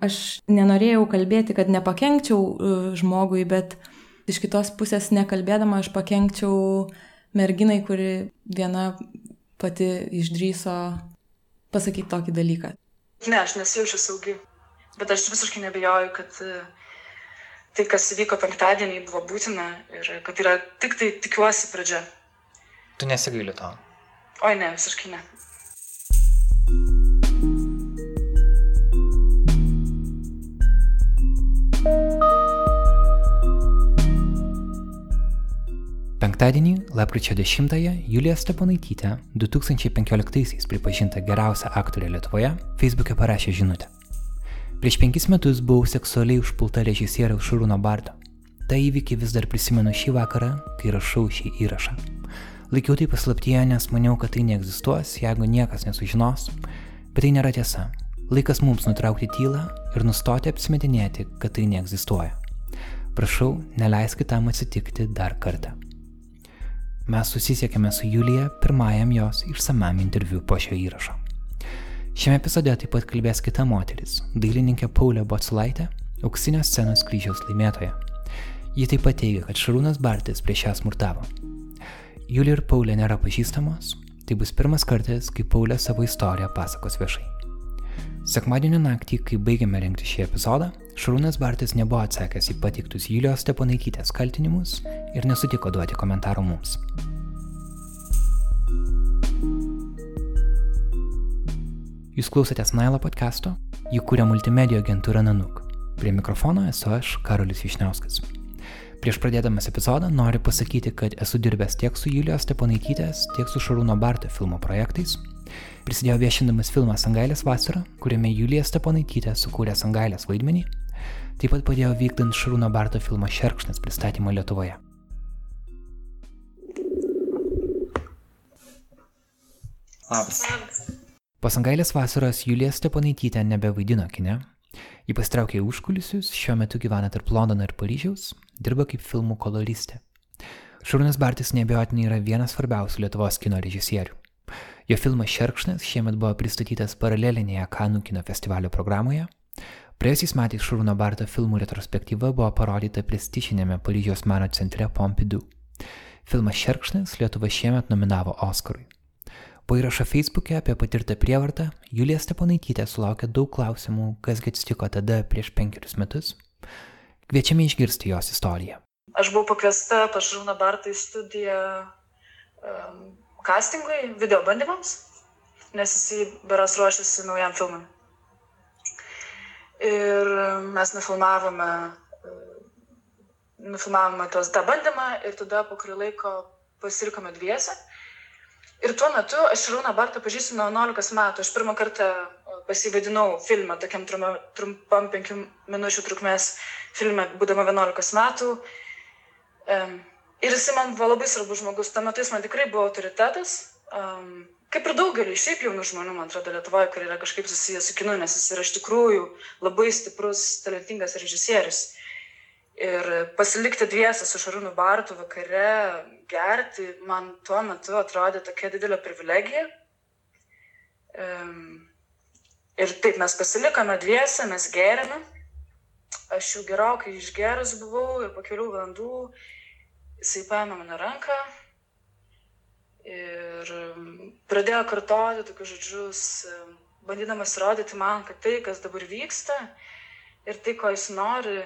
Aš nenorėjau kalbėti, kad nepakenkčiau e, žmogui, bet iš kitos pusės nekalbėdama aš pakenkčiau merginai, kuri viena pati išdryso pasakyti tokį dalyką. Ne, aš nesijaučiu saugi, bet aš visiškai nebejoju, kad e, tai, kas įvyko penktadienį, buvo būtina ir kad yra tik tai tikiuosi pradžia. Tu nesigaili to? Oi, ne, visiškai ne. Penktadienį, lapkričio 10-ąją, Julija Steponaitytė, 2015-aisiais pripažinta geriausia aktorė Lietuvoje, Facebook'e parašė žinutę. Prieš penkis metus buvau seksualiai užpulta režisieriaus Šarūno Bardo. Ta įvykį vis dar prisimenu šį vakarą, kai rašau šį įrašą. Laikiau tai paslaptyje, nes maniau, kad tai neegzistuos, jeigu niekas nesužinos, bet tai nėra tiesa. Laikas mums nutraukti tylą ir nustoti apsimetinėti, kad tai neegzistuoja. Prašau, neleiskite tam atsitikti dar kartą mes susisiekėme su Julija pirmajam jos išsamam interviu po šio įrašo. Šiame epizode taip pat kalbės kita moteris - dailininkė Paulė Boculaitė, auksinio scenos kryžiaus laimėtoja. Ji taip pat teigia, kad Šarūnas Bartis prieš ją smurtavo. Julija ir Paulė nėra pažįstamos, tai bus pirmas kartas, kai Paulė savo istoriją pasakos viešai. Sekmadienio naktį, kai baigėme rengti šį epizodą, Šarūnas Bartis nebuvo atsakęs į patiktus Julijos Steponaitytės kaltinimus ir nesutiko duoti komentarų mums. Jūs klausotės Nailo podcast'o, jį kūrė multimedijų agentūra Nanuk. Prie mikrofono esu aš, Karolis Višniauskas. Prieš pradėdamas epizodą noriu pasakyti, kad esu dirbęs tiek su Julijos Steponaitytės, tiek su Šarūno Barto filmo projektais Prisidėjo viešindamas filmą Sangailės vasara, kuriame Julija Steponaitytė sukūrė Sangailės vaidmenį, taip pat padėjo vykdant Šarūno Barto filmo Šerkšnas pristatymą Lietuvoje. Labas. Po Sangailės vasaros Julija Steponaitytė nebevaidino kine. Ji pastraukė į užkulisius, šiuo metu gyvena tarp Londono ir Paryžiaus, dirba kaip filmų koloristė. Šarūnas Bartis nebejotinai yra vienas svarbiausių Lietuvos kino režisierių. Jo filmas Šerkšnas šiemet buvo pristatytas paralelinėje Kanų kino festivalio programoje. Praėjusiais metais Šarūno Barto filmų retrospektyva buvo parodyta prestižinėme Paryžiaus meno centre Pompidou. Filmas Šerkšnas Lietuva šiemet nominavo Oscarui. Po įrašo Facebook'e apie patirtą prievartą, Julija Steponaitytė sulaukė daug klausimų, kasgi atsitiko tada prieš penkerius metus. Kviečiame išgirsti jos istoriją. Aš buvau pakviesta pas Šarūną Bartą į studiją um, castingui, video bandymams, nes jisai beras ruošiasi naujam filmui. Ir mes nufilmavome, nufilmavome tos tą bandymą ir tada po kurį laiko pasirikome dviese. Ir tuo metu aš Šarūną Bartą pažįstu nuo 11 metų. Aš pirmą kartą pasivadinau filmą, tokiam trumpam 5 minučių trukmės filmą, būdama 11 metų. Um, Ir jis man buvo labai svarbus žmogus. Tuo metu jis man tikrai buvo autoritetas. Um, kaip ir daugeliu šiaip jaunų žmonių, man atrodo, Lietuvoje, kurie yra kažkaip susijęs su kinu, nes jis yra iš tikrųjų labai stiprus, talentingas režisierius. Ir pasilikti dviesą su Šarūnu Bartu vakare, gerti, man tuo metu atrodė tokia didelė privilegija. Um, ir taip mes pasilikome dviesą, mes gerėme. Aš jau gerokai išgerus buvau ir po kelių valandų jisai paėmė mano ranką ir pradėjo kartoti tokius žodžius, bandydamas įrodyti man, kad tai, kas dabar vyksta ir tai, ko jis nori,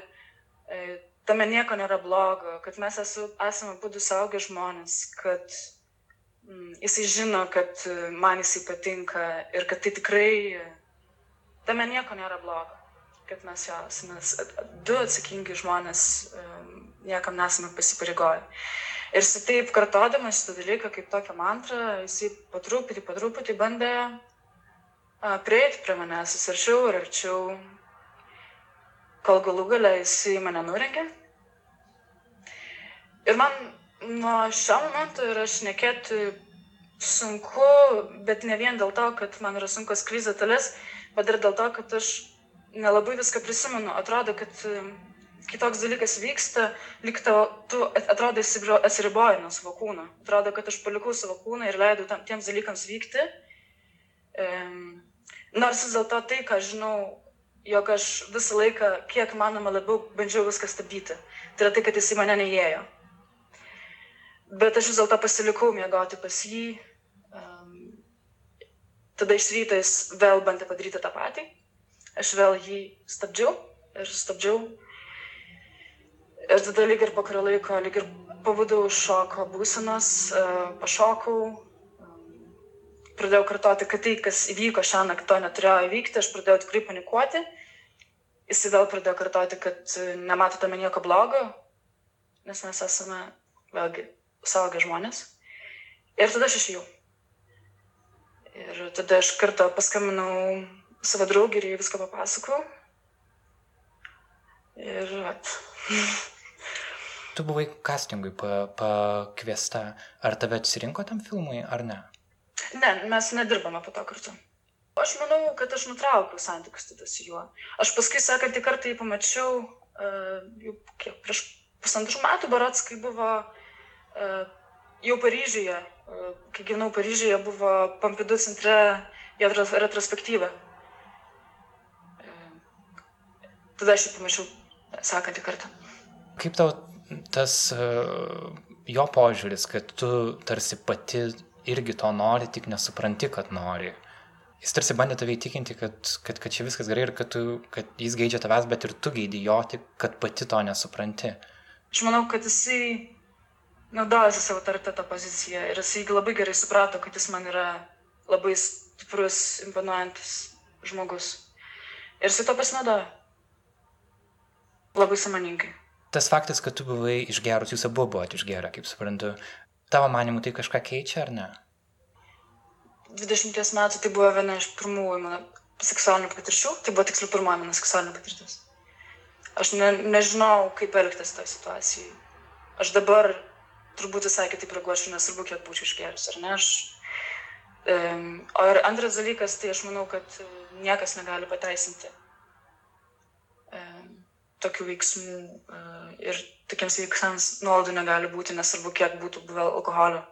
e, tame nieko nėra blogo, kad mes esu, esame būdų saugę žmonės, kad mm, jisai žino, kad man jisai patinka ir kad tai tikrai, tame nieko nėra blogo, kad mes jo esame du atsakingi žmonės niekam nesame pasipareigoję. Ir jis taip kartodamas šitą dalyką kaip tokią mantrą, jis po truputį, po truputį bandė prieiti prie manęs, vis arčiau ir arčiau, kol galų galę jis į mane nurengė. Ir man nuo šio momento yra šnekėti sunku, bet ne vien dėl to, kad man yra sunku skryz detalės, bet ir dėl to, kad aš nelabai viską prisimenu. Atrodo, kad kai toks dalykas vyksta, lyg tavo, tu atrodo atsiriboji nuo savo kūno. Atrodo, kad aš palikau savo kūną ir leidau tam, tiems dalykams vykti. Um, nors vis dėlto tai, ką žinau jog aš visą laiką, kiek manoma labiau, bandžiau viską stabdyti. Tai yra tai, kad jis į mane neįėjo. Bet aš vis dėlto pasilikau miegoti pas jį. Um, tada iš ryto jis vėl bandė padaryti tą patį. Aš vėl jį stabdžiau ir stabdžiau. Ir tada lyg ir po kurio laiko, lyg ir pavudau šoko būsenos, uh, pašokau, pradėjau kartoti, kad tai, kas įvyko šią naktį, to neturėjo įvykti, aš pradėjau tikrai panikuoti. Jis vėl pradėjo kartoti, kad nemato tame nieko blogo, nes mes esame vėlgi saugę žmonės. Ir tada aš išėjau. Ir tada aš kartą paskambinau savo draugį ir jai viską papasakau. Ir at. Tu buvai castingui pakviesta. Ar tave atsirinko tam filmui, ar ne? Ne, mes nedirbame po to kartu. Aš manau, kad aš nutraukiau santykius tada su juo. Aš paskui sekantį kartą jį pamačiau uh, jau kiek, prieš pusantrų metų barats, kai buvo uh, jau Paryžiuje, uh, kai gyvenau Paryžiuje, buvo Pompidou centre jo retrospektyva. Uh, tada aš jį pamačiau sekantį kartą. Kaip tau tas uh, jo požiūris, kad tu tarsi pati irgi to nori, tik nesupranti, kad nori. Jis tarsi bandė tave įtikinti, kad, kad, kad čia viskas gerai ir kad, tu, kad jis geidžia tavęs, bet ir tu geidi jo, tik kad pati to nesupranti. Aš manau, kad jisai naudojasi savo autoriteto poziciją ir jisai labai gerai suprato, kad jis man yra labai stiprus, imponuojantis žmogus. Ir jisai to pasinaudojo. Labai samoningai. Tas faktas, kad tu buvai išgerus, jūs abu buvote išgerę, kaip suprantu, Tavo manimu tai kažką keičia ar ne? 20 metų tai buvo viena iš pirmųjų mano seksualinių patirčių, tai buvo tiksliau pirmoji mano seksualinė patirtis. Aš ne, nežinau, kaip elgtis toje situacijoje. Aš dabar turbūt visai kitaip reaguočiau, nesvarbu, kiek būčiau išgerus, ar ne? Aš, um, o ir antras dalykas, tai aš manau, kad niekas negali pateisinti tokių veiksmų uh, ir tokiems veiksmams nuolaidų negali būti, nesvarbu, kiek būtų buvę alkoholio.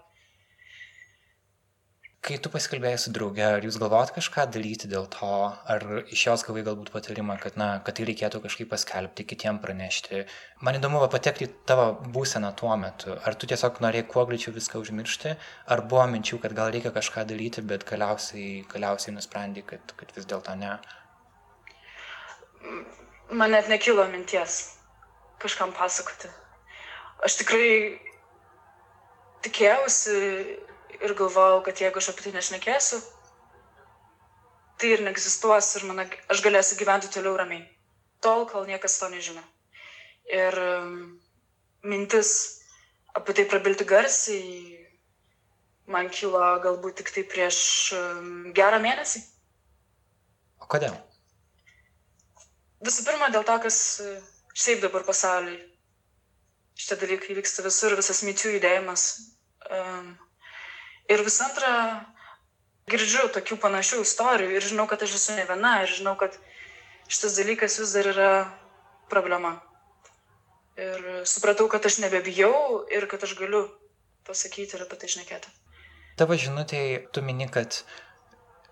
Kai tu pasikalbėjai su drauge, ar jūs galvojat kažką daryti dėl to, ar iš jos gavai galbūt patarimą, kad, na, kad tai reikėtų kažkaip paskelbti, kitiem pranešti. Man įdomu va, patekti į tavo būseną tuo metu. Ar tu tiesiog norėjai kuo greičiau viską užmiršti, ar buvo minčių, kad gal reikia kažką daryti, bet galiausiai, galiausiai nusprendai, kad, kad vis dėlto ne? Man net nekilo minties kažkam pasakoti. Aš tikrai tikėjausi ir galvojau, kad jeigu aš apie tai nešnekėsiu, tai ir neegzistuos ir mano, aš galėsiu gyventi toliau ramiai. Tol, kol niekas to nežino. Ir um, mintis apie tai prabilti garsiai man kilo galbūt tik tai prieš um, gerą mėnesį. O kodėl? Visų pirma, dėl to, kas šiaip dabar pasaulyje. Šitie dalykai vyksta visur, visas myčių judėjimas. Um, ir vis antra, girdžiu tokių panašių istorijų ir žinau, kad aš esu ne viena ir žinau, kad šitas dalykas vis dar yra problema. Ir supratau, kad aš nebebijau ir kad aš galiu pasakyti ir apie tai šnekėti. Tavo žinutėje tu mini, kad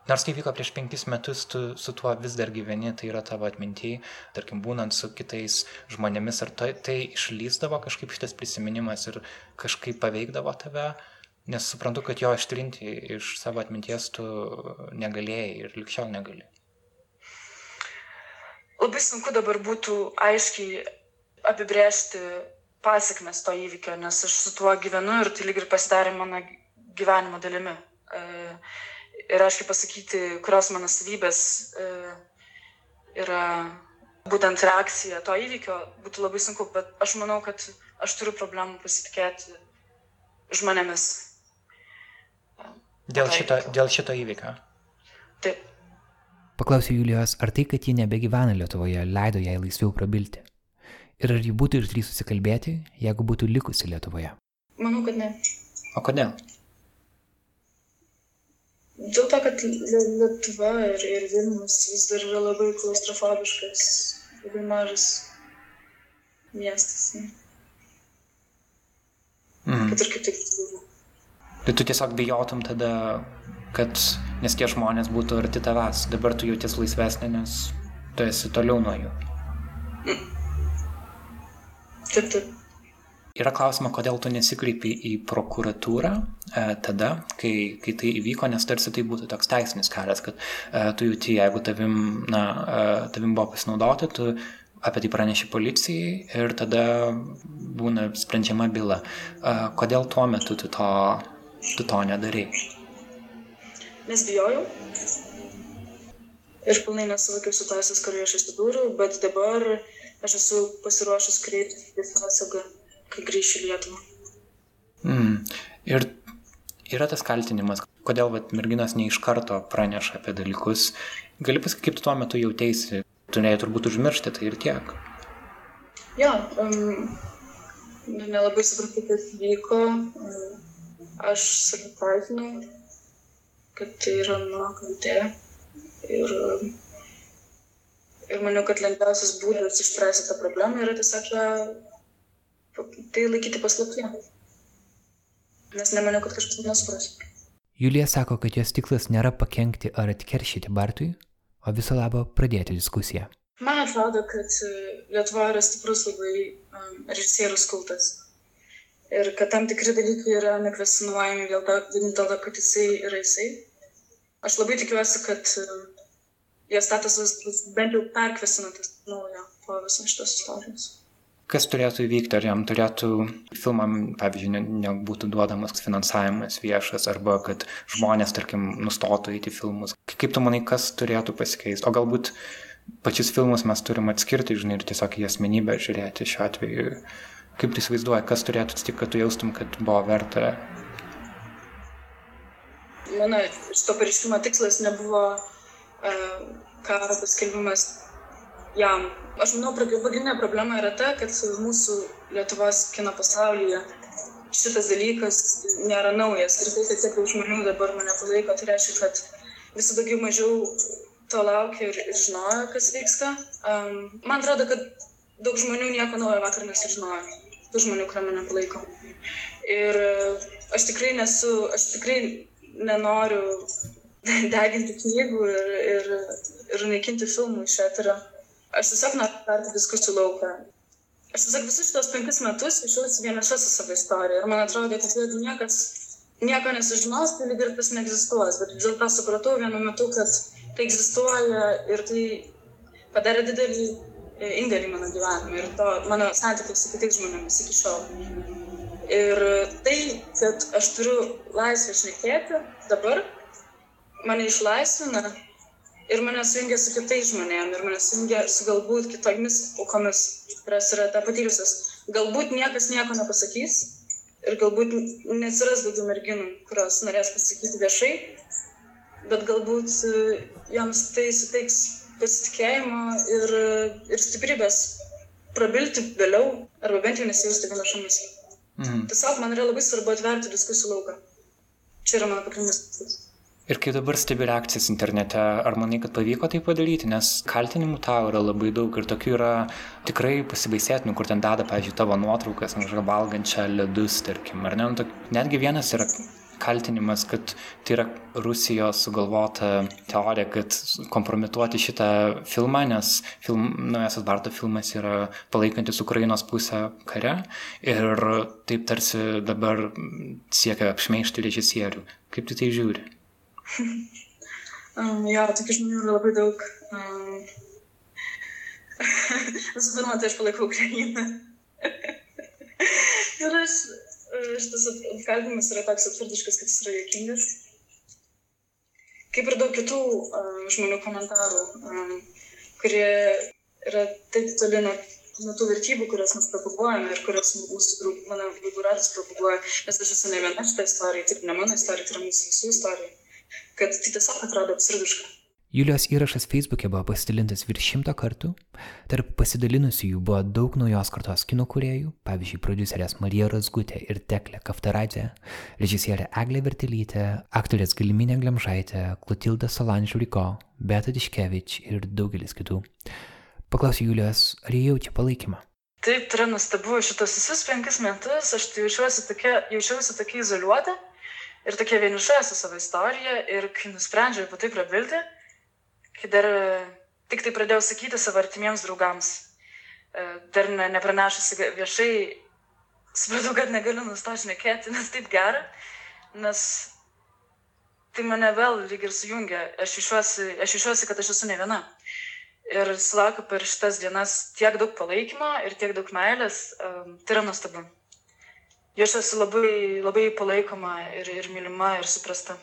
Nors tai vyko prieš penkis metus, tu su tuo vis dar gyveni, tai yra tavo atmintyje, tarkim, būnant su kitais žmonėmis, ar tai, tai išlyzdavo kažkaip šitas prisiminimas ir kažkaip paveikdavo tave, nes suprantu, kad jo ištrinti iš savo atminties tu negalėjai ir likščiau negali. Labai sunku dabar būtų aiškiai apibrėžti pasiekmes to įvykio, nes aš su tuo gyvenu ir tai lyg ir pasidarė mano gyvenimo dalimi. Uh, ir aiškiai pasakyti, kurios mano savybės e, yra būtent reakcija to įvykio, būtų labai sunku, bet aš manau, kad aš turiu problemų pasitikėti žmonėmis. Dėl šito, dėl šito įvykio? Taip. Paklausiu Julijos, ar tai, kad ji nebegyvena Lietuvoje, leido jai laisviau prabilti? Ir ar ji būtų išdrįsusi kalbėti, jeigu būtų likusi Lietuvoje? Manau, kad ne. O kodėl? Dėl to, kad Lietuva ir, ir Vilnius vis dar yra labai klaustrofobiškas, labai mažas miestas. Ne? Mm. Kad ir kaip tik buvo. Tai tu tiesiog bijotum tada, kad, nes tie žmonės būtų arti tavęs, dabar tu jauties laisvesnė, nes tu esi toliau nuo jų. Mm. Taip, taip. Yra klausima, kodėl tu nesikreipi į prokuratūrą e, tada, kai, kai tai įvyko, nes tarsi tai būtų toks teisinis kelias, kad e, tu jauti, jeigu tavim, na, e, tavim buvo pasinaudota, tu apie tai praneši policijai ir tada būna sprendžiama byla. E, kodėl tuo metu tu to, tu to nedarai? Nes bijojau ir pilnai nesuvokiau situacijos, kurioje aš atsidūriau, bet dabar aš esu pasiruošęs kreiptis į apsaugą kai grįšiu į Lietuvą. Mm. Ir yra tas kaltinimas, kodėl vat, merginos ne iš karto praneša apie dalykus. Gali pasakyti, kaip tu tuo metu jautėsi, turėjai turbūt užmiršti tai ir tiek. Jo, um, nelabai supratau, kas vyko. Aš savitaikinau, kad tai yra mano kaltė. Ir, ir maniau, kad lengviausias būdas išspręsti tą problemą yra tiesiog ją tai laikyti paslaptyje. Nes nemaniau, kad kažkas nesupras. Julija sako, kad jos tikslas nėra pakengti ar atkeršyti Bartui, o viso labo pradėti diskusiją. Man atrodo, kad e, Lietuva yra stiprus labai um, režisierius kultas. Ir kad tam tikri dalykai yra nekvesionuojami vien dėl to, kad jisai yra jisai. Aš labai tikiuosi, kad uh, jo statusas bus bent jau perkvesionuotas naujo po visos šitos istorijos kas turėtų įvykti, ar jam turėtų filmam, pavyzdžiui, ne, nebūtų duodamas finansavimas viešas, arba kad žmonės, tarkim, nustotų įti filmus. Kaip tu manai, kas turėtų pasikeisti? O galbūt pačius filmus mes turim atskirti, žinai, ir tiesiog į asmenybę žiūrėti šiuo atveju. Kaip tu įsivaizduoji, kas turėtų atsitikti, kad tu jaustum, kad buvo verta? Mano šito pareiškimo tikslas nebuvo uh, karo paskelbimas jam. Aš manau, pagrindinė problema yra ta, kad mūsų Lietuvos kino pasaulyje šitas dalykas nėra naujas. Ir tai, kad tiek daug žmonių dabar mane palaiko, tai reiškia, kad visi daugiau mažiau to laukia ir, ir žinojo, kas vyksta. Um, man atrodo, kad daug žmonių nieko naujo vakar nesužinojo. Tų žmonių, kurie mane palaiko. Ir aš tikrai nesu, aš tikrai nenoriu deginti knygų ir, ir, ir naikinti filmų iš eterio. Aš tiesiog noriu perti diskusijų lauką. Aš tiesiog visus šitos penkis metus jaučiausi vieniša su savo istorija. Ir man atrodo, kad jeigu niekas nieko nesužinos, tai lyg ir tas neegzistuos. Bet vis dėlto supratau vienu metu, kad tai egzistuoja ir tai padarė didelį e, indėlį mano gyvenime ir to mano santykiai su kitais žmonėmis iki šiol. Ir tai, kad aš turiu laisvę šnekėti dabar, mane išlaisvina ir mane sujungia su kitais žmonėm ir mane sujungia su galbūt kitomis aukomis, kurios yra tą patyrusios. Galbūt niekas nieko nepasakys ir galbūt neatsiras daugiau merginų, kurios norės pasakyti viešai, bet galbūt e, joms tai suteiks pasitikėjimo ir, ir stiprybės prabilti vėliau arba bent jau nesijausti vienišomis. Mhm. Tiesiog man yra labai svarbu atverti diskusijų lauką. Čia yra mano pagrindinis tikslas. Ir kai dabar stebi reakcijas internete, ar manai, kad pavyko tai padaryti, nes kaltinimų tau yra labai daug ir tokių yra tikrai pasibaisėtinų, kur ten deda, pavyzdžiui, tavo nuotraukas, kažką valgančią ledus, tarkim, ar ne? Nu, netgi vienas yra kaltinimas, kad tai yra Rusijos sugalvota teorija, kad kompromituoti šitą filmą, nes film, naujasis Barto filmas yra palaikantis Ukrainos pusę kare ir taip tarsi dabar siekia apšmeišti režisierių. Kaip tu tai žiūri? Um, jo, tokių žmonių yra labai daug. Um, visų pirma, tai aš palaikau Ukrainą. ir aš, šitas apkaltinimas yra toks absurdiškas, kad jis yra juokingas. Kaip ir daug kitų um, žmonių komentarų, um, kurie yra taip toli nuo, nuo tų vertybių, kurias mes propaguojame ir kurias mūsų, mano draugų ratas propaguoja. Nes aš esu ne viena šitą istoriją, tai ne mano istorija, tai yra mūsų visų istorija kad tai tiesiog atrodo absurdiška. Julijos įrašas Facebook'e buvo pasidalintas virš šimto kartų. Tarp pasidalinusiųjų buvo daug naujos kartos kino kuriejų, pavyzdžiui, producerės Marija Razgutė ir Teklė Kaftaradė, režisierė Eglė Vertelytė, aktorės Galiminė Glemžaitė, Klotilda Solanžuriko, Beta Diškevič ir daugelis kitų. Paklausiu Julijos, ar jie jaučia palaikymą? Taip, tai yra nuostabu, šitos visus penkis metus aš tai jaučiausi tokia, jaučiausi tokia izoliuota ir tokia vieniša su savo istorija ir kai nusprendžiau apie tai prabilti, kai dar tik tai pradėjau sakyti savo artimiems draugams. E, dar ne, nepranešusi viešai, supratau, kad negaliu nustoti šnekėti, nes taip gera, nes tai mane vėl lyg ir sujungia. Aš išuosi, aš išuosi kad aš esu ne viena. Ir sulaukiu per šitas dienas tiek daug palaikymo ir tiek daug meilės, um, tai yra nuostabu. Esu labai, labai palaikoma ir, ir mylima ir suprasta.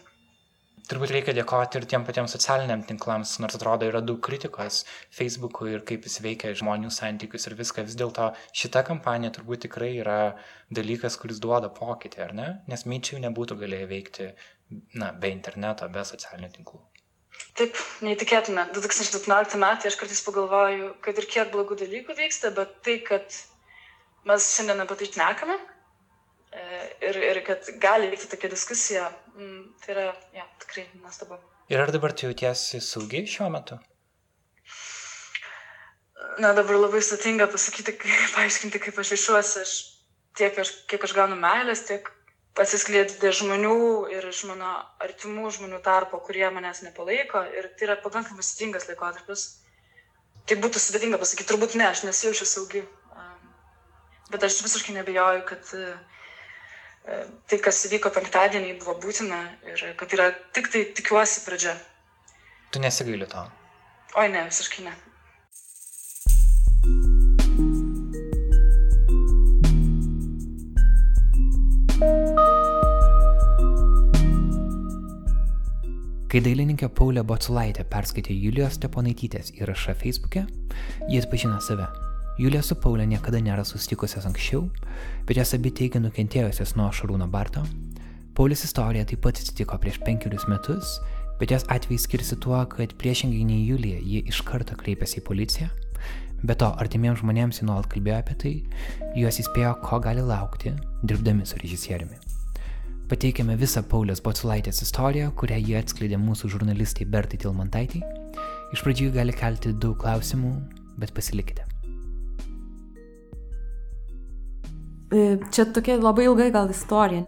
Turbūt reikia dėkoti ir tiem patiems socialiniam tinklams, nors atrodo yra daug kritikos Facebook'ui ir kaip jis veikia žmonių santykius ir viską. Vis dėlto šita kampanija turbūt tikrai yra dalykas, kuris duoda pokytį, ar ne? Nes myčiai nebūtų galėję veikti na, be interneto, be socialinių tinklų. Taip, neįtikėtina. 2017 metai aš kartais pagalvoju, kad ir kiek blogų dalykų vyksta, bet tai, kad mes šiandien apie tai šnekame ir, ir kad gali vykti tokia diskusija, mm, tai yra ja, tikrai nuostabu. Ir ar dabar tu jautiesi saugi šiuo metu? Na, dabar labai sudėtinga pasakyti, kaip, paaiškinti, kaip aš išuosi. Aš, tiek, aš, kiek aš gaunu meilės, tiek pasiskleidė žmonių ir iš mano artimų žmonių tarpo, kurie manęs nepalaiko. Ir tai yra pakankamai sudėtingas laikotarpis. Tai būtų sudėtinga pasakyti, turbūt ne, aš nesijaučiu saugi. Bet aš visiškai nebejoju, kad e, tai, kas įvyko penktadienį, buvo būtina ir kad yra tik tai, tikiuosi, pradžia. Tu nesigaili to? Oi, ne, visiškai ne. Kai dailininkė Paulė Boculaitė perskaitė Julijos Steponaitytės įrašą Facebook'e, jie atpažino save. Julija su Paulė niekada nėra susitikusios anksčiau, bet jas abi teigia nukentėjusios nuo Šarūno Barto. Paulius istorija taip pat atsitiko prieš penkerius metus, bet jos atvejai skirsi tuo, kad priešingai nei Julija, ji iš karto kreipėsi į policiją. Be to, artimiems žmonėms ji nuolat kalbėjo apie tai, juos įspėjo, ko gali laukti, dirbdami su režisieriumi. Pateikėme visą Paulės Boculaitės istoriją, kurią jie atskleidė mūsų žurnalistai Bertai Tilmantaitį. Iš pradžių gali kelti daug klausimų, bet pasilikite. Čia tokia labai ilgai gal istorija.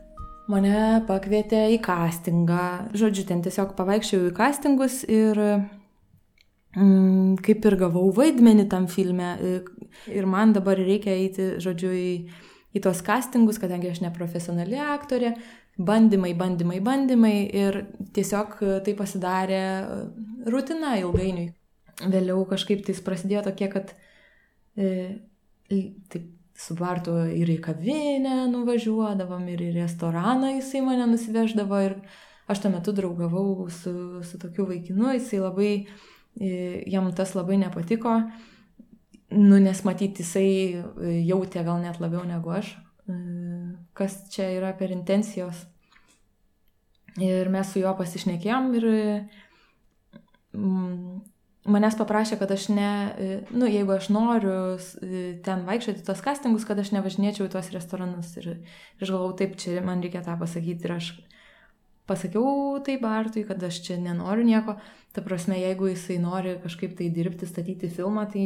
Mane pakvietė į castingą. Žodžiu, ten tiesiog pavaikščiau į castingus ir mm, kaip ir gavau vaidmenį tam filme. E, ir man dabar reikia eiti, žodžiu, į, į tos castingus, kadangi aš neprofesionali aktorė, bandymai, bandymai, bandymai ir tiesiog e, tai pasidarė e, rutina ilgainiui. Vėliau kažkaip tai prasidėjo tokie, kad e, taip su Bartu ir į kavinę nuvažiuodavom, ir į restoraną jisai mane nusiveždavo ir aš tuo metu draugavau su, su tokiu vaikinu, jisai labai, jam tas labai nepatiko, nu nes matyti jisai jautė gal net labiau negu aš, kas čia yra per intencijos. Ir mes su juo pasišnekėjom ir mm, manęs paprašė, kad aš ne, nu, jeigu aš noriu ten vaikščioti tos castingus, kad aš nevažinėčiau į tuos restoranus. Ir, ir aš galvau, taip, čia man reikia tą pasakyti. Ir aš pasakiau tai Bartui, kad aš čia nenoriu nieko. Ta prasme, jeigu jisai nori kažkaip tai dirbti, statyti filmą, tai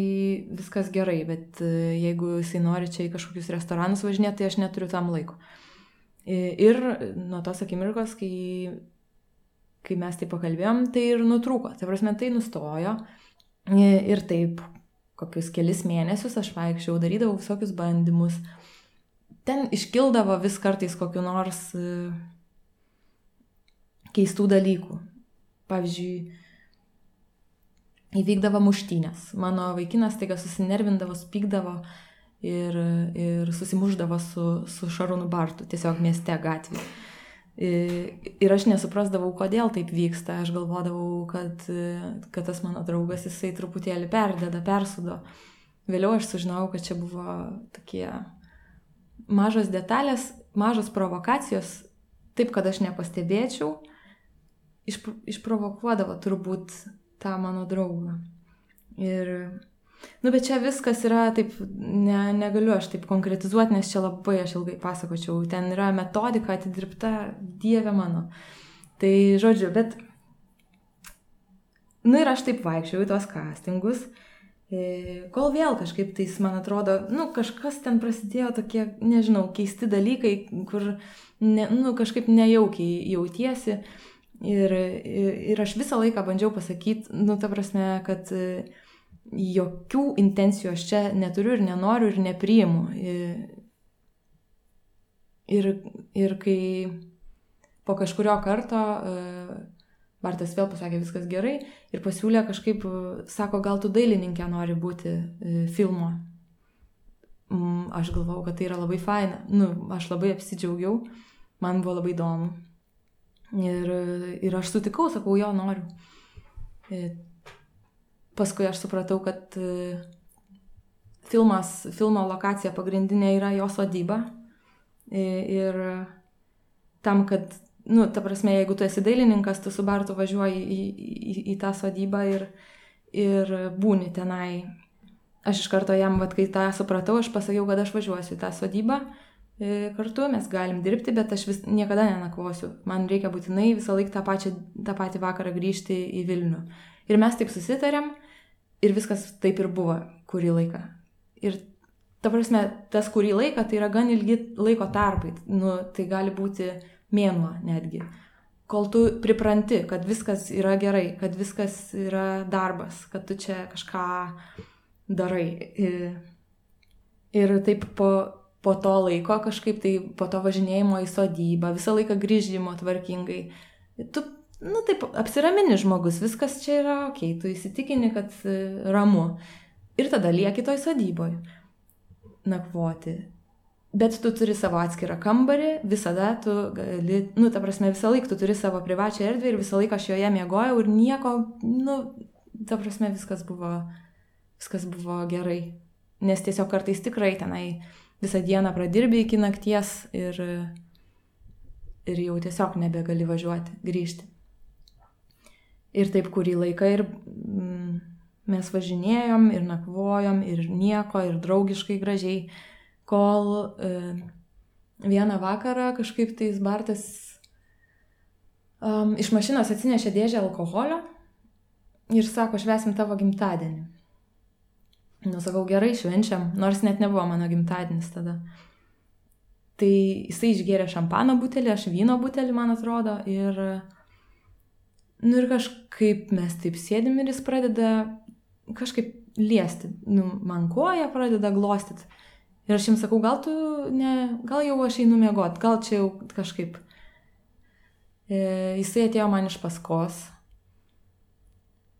viskas gerai. Bet jeigu jisai nori čia į kažkokius restoranus važinėti, tai aš neturiu tam laiko. Ir nuo tos akimirkos, kai, kai mes tai pakalbėjom, tai ir nutrūko. Tai prasme, tai nustojo. Ir taip, kokius kelis mėnesius aš vaikščiau, darydavau visokius bandymus. Ten iškildavo vis kartais kokiu nors e, keistų dalykų. Pavyzdžiui, įvykdavo muštynės. Mano vaikinas taiga susinervindavo, spykdavo ir, ir susimuždavo su, su Šarūnu Bartu, tiesiog mieste gatvėje. Ir aš nesuprasdavau, kodėl taip vyksta. Aš galvodavau, kad, kad tas mano draugas jisai truputėlį perdeda, persudo. Vėliau aš sužinojau, kad čia buvo tokie mažos detalės, mažos provokacijos, taip, kad aš nepastebėčiau, išprovokuodavo turbūt tą mano draugą. Ir Nu, bet čia viskas yra taip, ne, negaliu aš taip konkretizuoti, nes čia labai aš ilgai pasakočiau. Ten yra metodika atidirbta, dieve mano. Tai žodžiu, bet... Nu ir aš taip vaikščiau į tuos castingus, e, kol vėl kažkaip tais, man atrodo, nu kažkas ten prasidėjo tokie, nežinau, keisti dalykai, kur, ne, nu kažkaip nejaukiai jautiesi. Ir, ir, ir aš visą laiką bandžiau pasakyti, nu ta prasme, kad... E, jokių intencijų aš čia neturiu ir nenoriu ir nepriimu. Ir, ir kai po kažkurio karto uh, Bartas vėl pasakė viskas gerai ir pasiūlė kažkaip, sako, gal tu dailininkė nori būti uh, filmo. Mm, aš galvau, kad tai yra labai faina. Nu, aš labai apsidžiaugiau, man buvo labai įdomu. Ir, ir aš sutikau, sakau, jo noriu. Paskui aš supratau, kad e, filmas, filmo lokacija pagrindinė yra jo sodyba. Ir tam, kad, nu, ta prasme, jeigu tu esi dailininkas, tu su Bartu važiuoji į, į, į tą sodybą ir, ir būni tenai. Aš iš karto jam, vad, kai tą supratau, aš pasakiau, kad aš važiuosiu į tą sodybą E, kartu, mes galim dirbti, bet aš vis, niekada nenakvosiu. Man reikia būtinai visą laiką tą, pačią, tą patį vakarą grįžti į Vilnių. Ir mes taip susitarėm ir viskas taip ir buvo kurį laiką. Ir ta prasme, tas kurį laiką tai yra gan ilgi laiko tarpai. Nu, tai gali būti mėnuo netgi. Kol tu pripranti, kad viskas yra gerai, kad viskas yra darbas, kad tu čia kažką darai. Ir, ir taip po po to laiko kažkaip tai po to važinėjimo į sodybą, visą laiką grįžimo tvarkingai. Tu, nu taip, apsiramini žmogus, viskas čia yra ok, tu įsitikini, kad e, ramu. Ir tada lieki toj sodyboje nakvoti. Bet tu turi savo atskirą kambarį, visada tu gali, nu, ta prasme, visą laiką tu turi savo privačią erdvę ir visą laiką aš joje miegojau ir nieko, nu, ta prasme, viskas buvo, viskas buvo gerai. Nes tiesiog kartais tikrai tenai visą dieną pradirbi iki nakties ir, ir jau tiesiog nebegali važiuoti, grįžti. Ir taip kurį laiką ir mm, mes važinėjom ir nakvojom ir nieko, ir draugiškai gražiai, kol e, vieną vakarą kažkaip tais Bartas um, iš mašinos atsinešė dėžę alkoholio ir sako, švesim tavo gimtadienį. Nu, sakau, gerai, švenčiam, nors net nebuvo mano gimtadienis tada. Tai jisai išgėrė šampano butelį, aš vyno butelį, man atrodo, ir, nu, ir kažkaip mes taip sėdim ir jis pradeda kažkaip liesti, nu, man koja pradeda glostyti. Ir aš jums sakau, gal tu, ne, gal jau aš einu mėgot, gal čia jau kažkaip. E, jisai atėjo man iš paskos.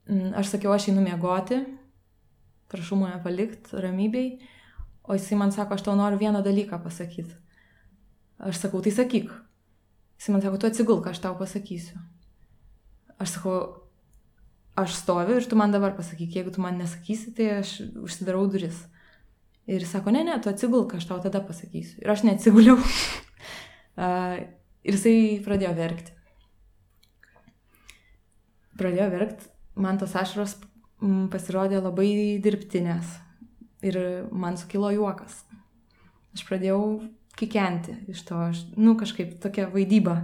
Mm, aš sakiau, aš einu mėgoti, prašau mane palikti ramybėj, o jisai man sako, aš tau noriu vieną dalyką pasakyti. Aš sakau, tai sakyk. Jisai man sako, tu atsigulk, aš tau pasakysiu. Aš sakau, aš stoviu ir tu man dabar pasakyk, jeigu tu man nesakysi, tai aš užsidarau duris. Ir sako, ne, ne, tu atsigulk, aš tau tada pasakysiu. Ir aš neatsiguliau. ir jisai pradėjo verkti. Pradėjo verkti, man tos ašaros pasirodė labai dirbtinės ir man sukilo juokas. Aš pradėjau kikenti iš to, aš, nu kažkaip tokia vaidyba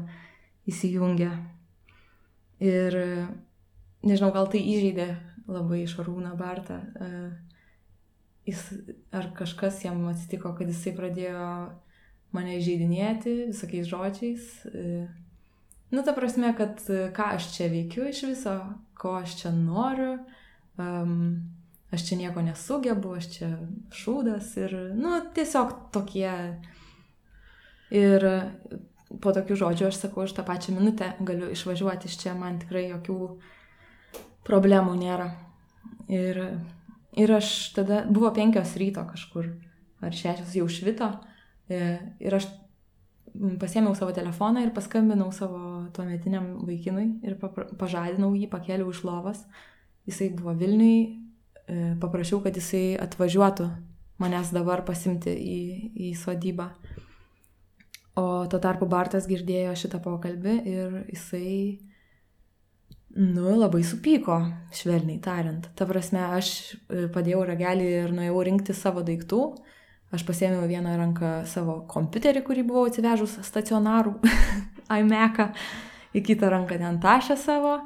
įsijungia. Ir nežinau, gal tai įžeidė labai Šarūną Bartą. E, jis, ar kažkas jam atsitiko, kad jisai pradėjo mane žaidinėti visokiais žodžiais. E, nu, ta prasme, kad ką aš čia veikiu iš viso, ko aš čia noriu um, aš čia nieko nesugebu, aš čia šūdas ir, nu, tiesiog tokie. Ir po tokių žodžių aš sakau, aš tą pačią minutę galiu išvažiuoti iš čia, man tikrai jokių problemų nėra. Ir, ir aš tada, buvo penkios ryto kažkur, ar šešios jau švito, e, ir aš pasėmiau savo telefoną ir paskambinau savo tuometiniam vaikinui ir pažadinau jį, pakėliau iš lovas jisai buvo Vilniui, e, paprašiau, kad jisai atvažiuotų manęs dabar pasimti į, į sodybą. O tuo tarpu Bartas girdėjo šitą pokalbį ir jisai, nu, labai supyko, švelniai tariant. Ta prasme, aš e, padėjau ragelį ir nuėjau rinkti savo daiktų. Aš pasėmiau vieną ranką savo kompiuterį, kurį buvau atsivežus stacionarų, iMac'ą, į kitą ranką ten tašę savo,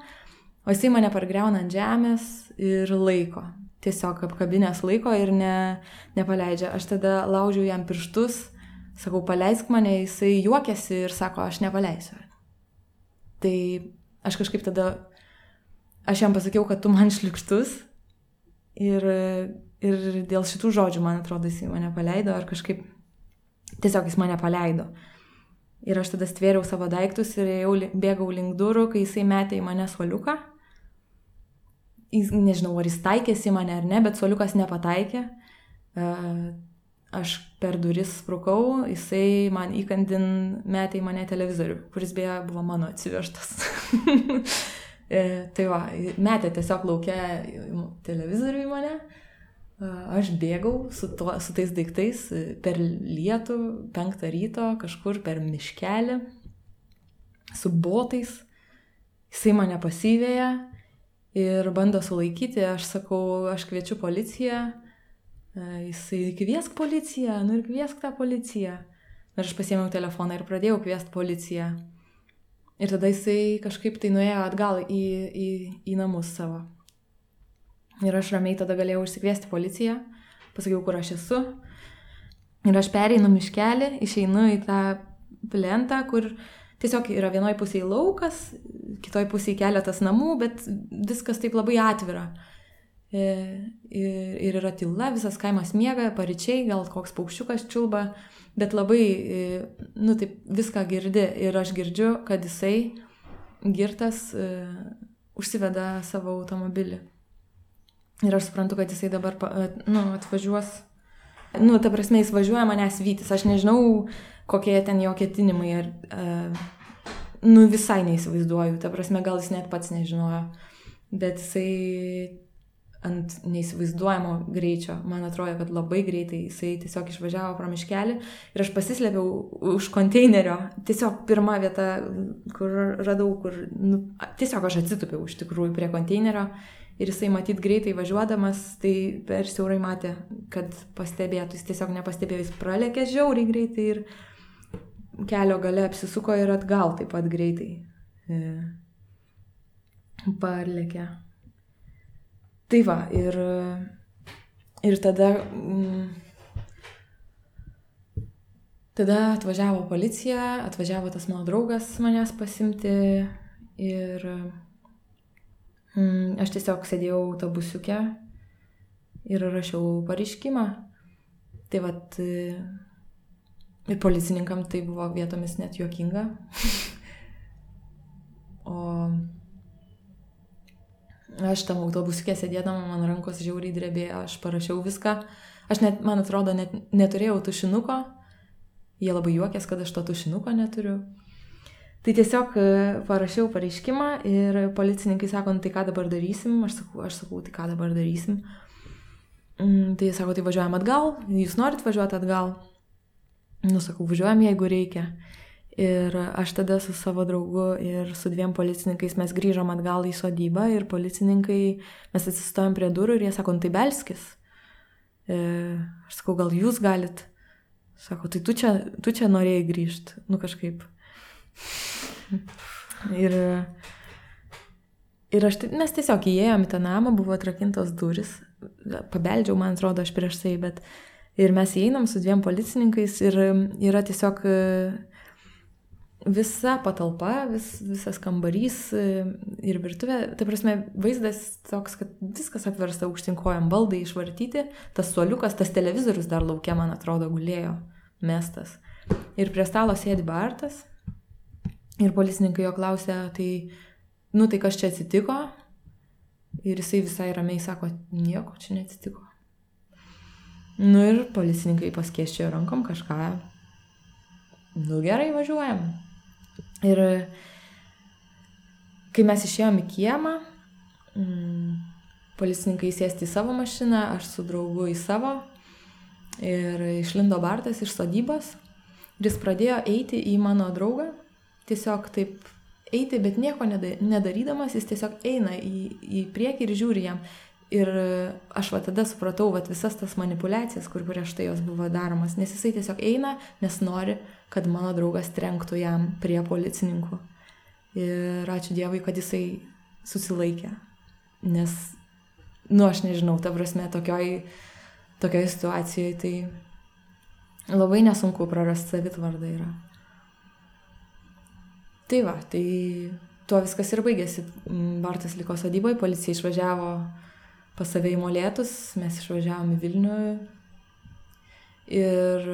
O jisai mane pargreuna ant žemės ir laiko. Tiesiog apkabinės laiko ir ne, nepaleidžia. Aš tada laužiu jam pirštus, sakau, paleisk mane, jisai juokiasi ir sako, aš nepaleisiu. Tai aš kažkaip tada, aš jam pasakiau, kad tu man šlikštus Ir, ir dėl šitų žodžių, man atrodo, jis mane paleido, ar kažkaip tiesiog jis mane paleido. Ir aš tada stvėriau savo daiktus ir jau bėgau link durų, kai jisai metė į mane suoliuką. Jis, nežinau, ar jis taikėsi į mane ar ne, bet suoliukas nepataikė. Aš per duris sprukau, jisai man įkandin metė į mane televizorių, kuris beje buvo mano atsivežtas. E, tai va, metė tiesiog laukia televizorių į mane. Aš bėgau su, to, su tais daiktais per lietų, penktą ryto, kažkur per miškelį, su botais. Jisai mane pasivėja ir bando sulaikyti. Aš sakau, aš kviečiu policiją. Jisai kviesk policiją, nu ir kviesk tą policiją. Ir aš pasėmiau telefoną ir pradėjau kviesti policiją. Ir tada jisai kažkaip tai nuėjo atgal į, į, į namus savo. Ir aš ramiai tada galėjau išsikviesti policiją, pasakiau, kur aš esu. Ir aš pereinu miškelį, išeinu į tą plentą, kur tiesiog yra vienoje pusėje laukas, kitoje pusėje keletas namų, bet viskas taip labai atvira. E, ir, ir yra tyla, visas kaimas miega, paryčiai, gal koks paukščiukas čiulba bet labai, e, nu taip, viską girdi ir aš girdžiu, kad jisai girtas uh, užsiveda savo automobilį. Ir aš suprantu, kad jisai dabar, nu, atvažiuos, nu, ta prasme, jis važiuoja manęs vytis, aš nežinau, kokie ten jo ketinimai, ar, nu, visai neįsivaizduoju, ta prasme, gal jis net pats nežinojo, bet jisai ant neįsivaizduojamo greičio. Man atrodo, kad labai greitai jisai tiesiog išvažiavo pro miškelį ir aš pasislėpiau už konteinerio. Tiesiog pirma vieta, kur radau, kur nu, tiesiog aš atsitupiau iš tikrųjų prie konteinerio ir jisai matyt greitai važiuodamas, tai per siaurai matė, kad pastebėtų, jis tiesiog nepastebėjo, jis pralėkė žiauriai greitai ir kelio gale apsisuko ir atgal taip pat greitai. E, parlėkė. Tai va, ir, ir tada, mm, tada atvažiavo policija, atvažiavo tas mano draugas manęs pasimti ir mm, aš tiesiog sėdėjau autobusiuke ir rašiau pareiškimą. Tai vad, ir policininkam tai buvo vietomis net juokinga. o Aš tam autobusikė sėdėdama, man rankos žiauriai drebėjo, aš parašiau viską. Aš net, man atrodo, net neturėjau tušinuko. Jie labai juokės, kad aš to tušinuko neturiu. Tai tiesiog e, parašiau pareiškimą ir policininkai sako, nu, tai ką dabar darysim? Aš sakau, aš sakau, tai ką dabar darysim? Mm, tai jie sako, tai važiuojam atgal, jūs norit važiuoti atgal? Nu, sakau, važiuojam, jeigu reikia. Ir aš tada su savo draugu ir su dviem policininkais mes grįžom atgal į sodybą ir policininkai, mes atsistojom prie durų ir jie sako, nu tai belskis. E, aš sakau, gal jūs galit. Sako, tai tu čia, tu čia norėjai grįžti. Nu kažkaip. ir, ir aš, mes tiesiog įėjom į tą namą, buvo atrakintos duris. Pabeldžiau, man atrodo, aš prieš tai, bet... Ir mes įeinam su dviem policininkais ir yra tiesiog visa patalpa, vis, visas kambarys e, ir virtuvė, tai prasme, vaizdas toks, kad viskas apversta aukštinkojam, baldai išvartyti, tas suoliukas, tas televizorius dar laukia, man atrodo, gulėjo, mestas. Ir prie stalo sėdi Bartas ir policininkai jo klausia, tai, nu tai kas čia atsitiko? Ir jisai visai ramiai sako, nieko čia neatsitiko. Nu ir policininkai paskėščiojo rankom kažką. Nu gerai, važiuojam. Ir kai mes išėjom į kiemą, mm, policininkai sėsti į savo mašiną, aš su draugu į savo. Ir išlindo Bartas iš sodybos. Ir jis pradėjo eiti į mano draugą. Tiesiog taip eiti, bet nieko nedarydamas, jis tiesiog eina į, į priekį ir žiūri jam. Ir aš va tada supratau va, visas tas manipulacijas, kur prieš tai jos buvo daromas, nes jisai tiesiog eina, nes nori, kad mano draugas trenktų jam prie policininkų. Ir ačiū Dievui, kad jisai susilaikė. Nes, nu, aš nežinau, ta prasme, tokioj, tokioj situacijoje tai labai nesunku prarasti savitvardą yra. Tai va, tai tuo viskas ir baigėsi. Bartas liko sodyboje, policija išvažiavo pas save į molėtus, mes išvažiavom į Vilnių ir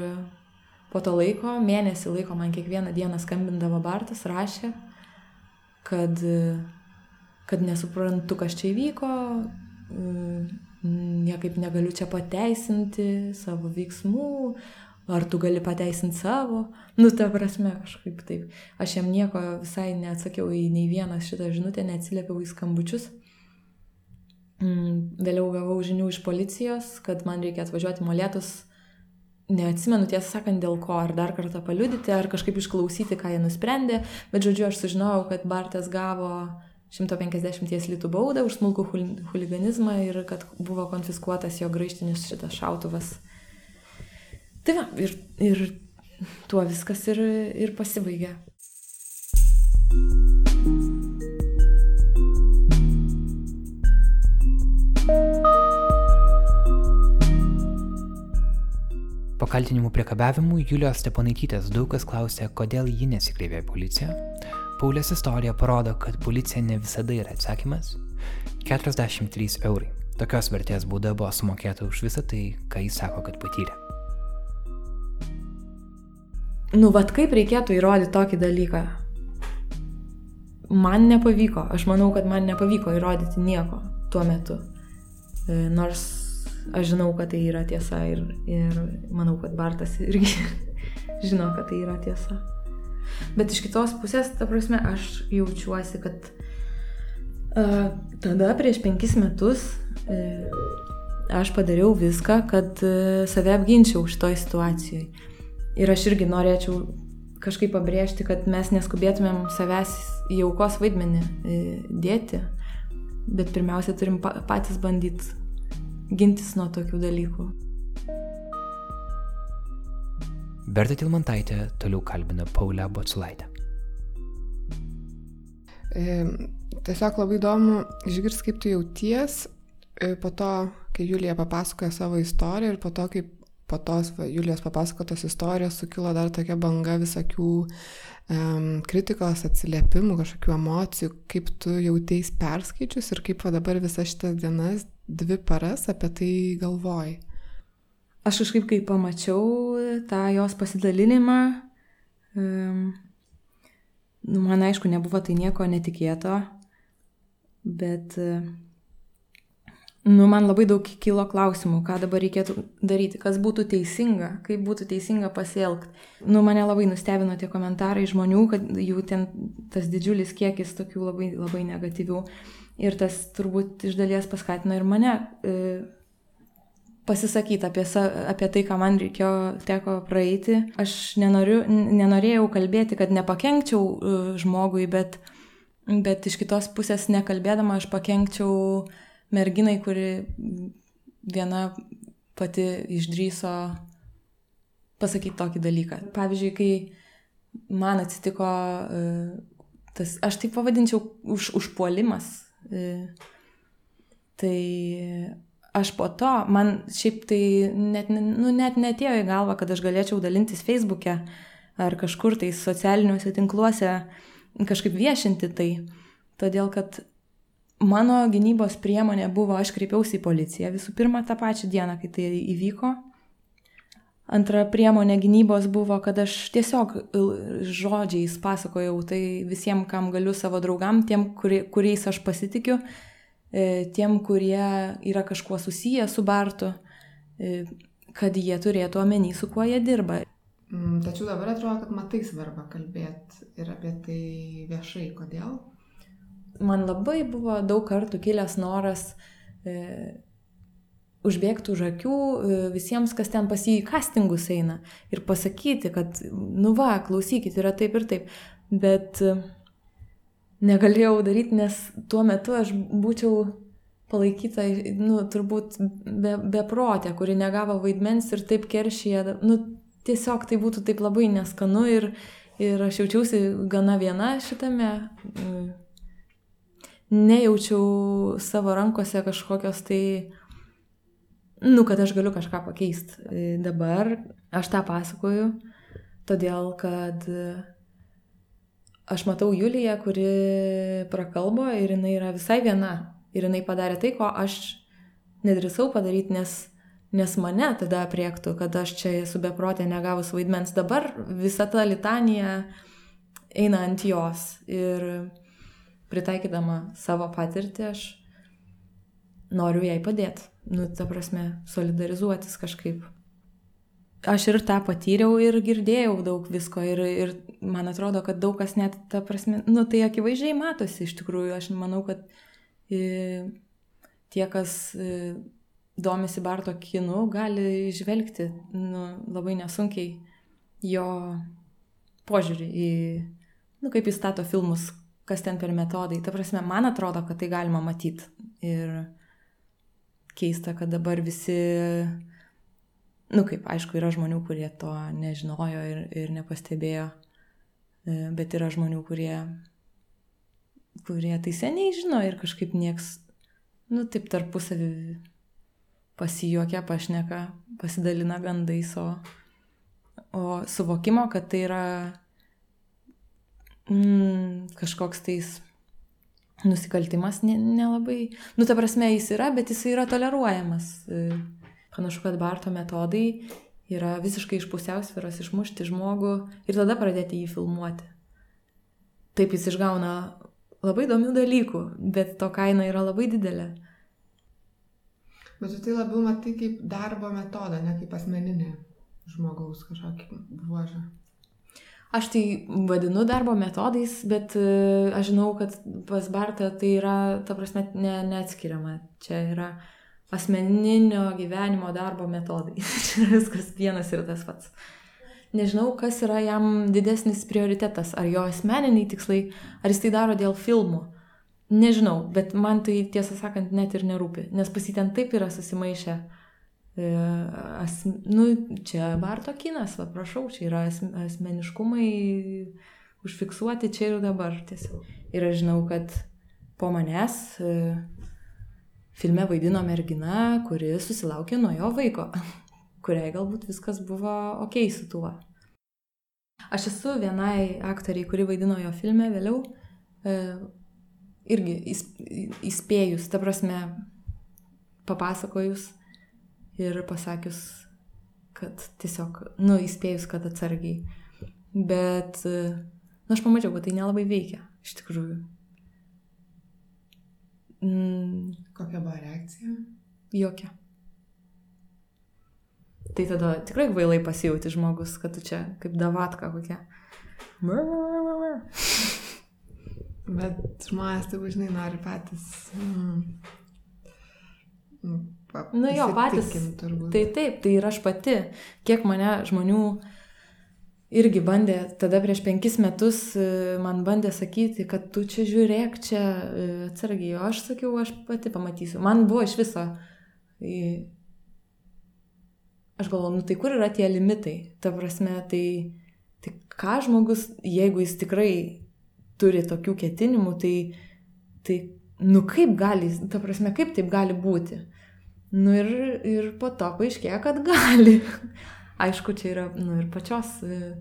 po to laiko, mėnesį laiko man kiekvieną dieną skambindavo Bartas, rašė, kad, kad nesuprantu, kas čia įvyko, niekaip negaliu čia pateisinti savo veiksmų, ar tu gali pateisinti savo, nu ta prasme kažkaip taip. Aš jam nieko visai neatsakiau į nei vieną šitą žinutę, neatsiliepiau į skambučius. Mm, vėliau gavau žinių iš policijos, kad man reikia atvažiuoti molėtus. Neatsimenu tiesą sakant dėl ko, ar dar kartą paliudyti, ar kažkaip išklausyti, ką jie nusprendė, bet žodžiu, aš sužinojau, kad Bartas gavo 150 litų baudą už smulkų huliganizmą ir kad buvo konfiskuotas jo graištinis šitas šautuvas. Tai va, ir, ir tuo viskas ir, ir pasibaigė. Po kaltinimų priekabiavimų Julijos Steponaitytės daug kas klausė, kodėl ji nesikreipė į policiją. Paulės istorija parodo, kad policija ne visada yra atsakymas. 43 eurai. Tokios vertės būda buvo sumokėta už visą tai, ką jis sako, kad patyrė. Nu, vad kaip reikėtų įrodyti tokį dalyką? Man nepavyko. Aš manau, kad man nepavyko įrodyti nieko tuo metu. E, nors aš žinau, kad tai yra tiesa ir, ir manau, kad Bartas irgi žino, kad tai yra tiesa. Bet iš kitos pusės, ta prasme, aš jaučiuosi, kad uh, tada prieš penkis metus uh, aš padariau viską, kad uh, save apginčiau šitoj situacijoje. Ir aš irgi norėčiau kažkaip pabrėžti, kad mes neskubėtumėm savęs į aukos vaidmenį dėti, bet pirmiausia turim patys bandyti gintis nuo tokių dalykų. Berta Tilmantaitė toliau kalbina Paulę Boculaitę. E, tiesiog labai įdomu išgirsti, kaip tu jauties e, po to, kai Julija papasakoja savo istoriją ir po to, kaip po tos va, Julijos papasakotos istorijos sukilo dar tokia banga visokių um, kritikos, atsiliepimų, kažkokių emocijų, kaip tu jauteis perskaičius ir kaip va, dabar visas šitas dienas dvi paras apie tai galvoji? Aš kažkaip, kai pamačiau tą jos pasidalinimą, um, nu, man aišku, nebuvo tai nieko netikėto, bet uh, nu, man labai daug kilo klausimų, ką dabar reikėtų daryti, kas būtų teisinga, kaip būtų teisinga pasielgti. Nu, mane labai nustebino tie komentarai žmonių, kad jų ten tas didžiulis kiekis tokių labai, labai negatyvių. Ir tas turbūt iš dalies paskatino ir mane e, pasisakyti apie, sa, apie tai, ką man reikėjo, teko praeiti. Aš nenoriu, nenorėjau kalbėti, kad nepakenkčiau e, žmogui, bet, bet iš kitos pusės nekalbėdama aš pakenkčiau merginai, kuri viena pati išdryso pasakyti tokį dalyką. Pavyzdžiui, kai man atsitiko e, tas, aš taip pavadinčiau, už, užpuolimas E, tai aš po to, man šiaip tai net, nu, net netėjo į galvą, kad aš galėčiau dalintis Facebook'e ar kažkur tai socialiniuose tinkluose kažkaip viešinti tai. Todėl, kad mano gynybos priemonė buvo, aš kreipiausi į policiją visų pirma tą pačią dieną, kai tai įvyko. Antra priemonė gynybos buvo, kad aš tiesiog žodžiais pasakojau tai visiems, kam galiu savo draugam, tiem, kuri, kuriais aš pasitikiu, e, tiem, kurie yra kažkuo susiję su Bartu, e, kad jie turėtų omeny, su kuo jie dirba. Mm, tačiau dabar atrodo, kad matai svarbą kalbėti ir apie tai viešai. Kodėl? Man labai buvo daug kartų kilęs noras e, užbėgti už akių e, visiems, kas ten pas jį į castingus eina ir pasakyti, kad, nu va, klausykit, yra taip ir taip. Bet e, negalėjau daryti, nes tuo metu aš būčiau palaikyta, nu, turbūt be, beprotė, kuri negavo vaidmens ir taip keršyje, nu, tiesiog tai būtų taip labai neskanu ir, ir aš jaučiausi gana viena šitame. E, nejaučiau savo rankose kažkokios tai nu, kad aš galiu kažką pakeisti. E, dabar aš tą pasakoju, todėl kad aš matau Juliją, kuri prakalbo ir jinai yra visai viena. Ir jinai padarė tai, ko aš nedrįsau padaryti, nes, nes mane tada apriektų, kad aš čia esu beprotė negavus vaidmens. Dabar visa ta litanija eina ant jos ir pritaikydama savo patirtį aš noriu jai padėti. Nu, ta prasme, solidarizuotis kažkaip. Aš ir tą patyriau ir girdėjau daug visko ir, ir man atrodo, kad daug kas net, ta prasme, nu, tai akivaizdžiai matosi iš tikrųjų. Aš manau, kad e, tie, kas e, domisi Barto kinu, gali žvelgti nu, labai nesunkiai jo požiūrį į, nu, kaip jis stato filmus, kas ten per metodai. Ta prasme, man atrodo, kad tai galima matyti. Ir keista, kad dabar visi, nu kaip, aišku, yra žmonių, kurie to nežinojo ir, ir nepastebėjo, e, bet yra žmonių, kurie, kurie tai seniai žino ir kažkaip nieks, nu taip tarpusavį pasijuokia, pašneka, pasidalina gandais, o, o suvokimo, kad tai yra mm, kažkoks tais nusikaltimas nelabai, nu ta prasme jis yra, bet jis yra toleruojamas. E, panašu, kad Barto metodai yra visiškai iš pusiausvėros išmušti žmogų ir tada pradėti jį filmuoti. Taip jis išgauna labai įdomių dalykų, bet to kaina yra labai didelė. Bet tu tai labiau matai kaip darbo metodą, ne kaip asmeninį žmogaus kažkokį bruožą. Aš tai vadinu darbo metodais, bet e, aš žinau, kad pas Bartą tai yra, ta prasme, ne, neatskiriama. Čia yra asmeninio gyvenimo darbo metodai. Čia viskas vienas ir tas pats. Nežinau, kas yra jam didesnis prioritetas. Ar jo asmeniniai tikslai, ar jis tai daro dėl filmų. Nežinau, bet man tai tiesą sakant net ir nerūpi, nes pasiten taip yra susimaišę E, as, nu, čia Barto kinas, va, prašau, čia yra as, asmeniškumai užfiksuoti čia ir dabar tiesiog. Ir aš žinau, kad po manęs e, filme vaidino mergina, kuri susilaukė nuo jo vaiko, kuriai galbūt viskas buvo ok su tuo. Aš esu vienai aktoriai, kuri vaidino jo filme vėliau, e, irgi įspėjus, ta prasme, papasakojus ir pasakius, kad tiesiog, nu, įspėjus, kad atsargiai. Bet, nu, aš pamačiau, kad tai nelabai veikia, iš tikrųjų. Mm. Kokia buvo reakcija? Jokia. Tai tada tikrai vailai pasijauti žmogus, kad tu čia kaip davatka kokia. Bet žmonės tai žinai nori patys. Mm Nu jo, patys. Turbūt. Tai taip, tai ir aš pati, kiek mane žmonių irgi bandė, tada prieš penkis metus e, man bandė sakyti, kad tu čia žiūrėk, čia e, atsargiai, o aš sakiau, aš pati pamatysiu. Man buvo iš viso. Aš galvoju, nu tai kur yra tie limitai? Ta prasme, tai, tai ką žmogus, jeigu jis tikrai turi tokių ketinimų, tai, tai nu kaip gali, ta prasme, kaip taip gali būti? Nu ir, ir po to paaiškėjo, kad gali. Aišku, čia yra nu, ir pačios e,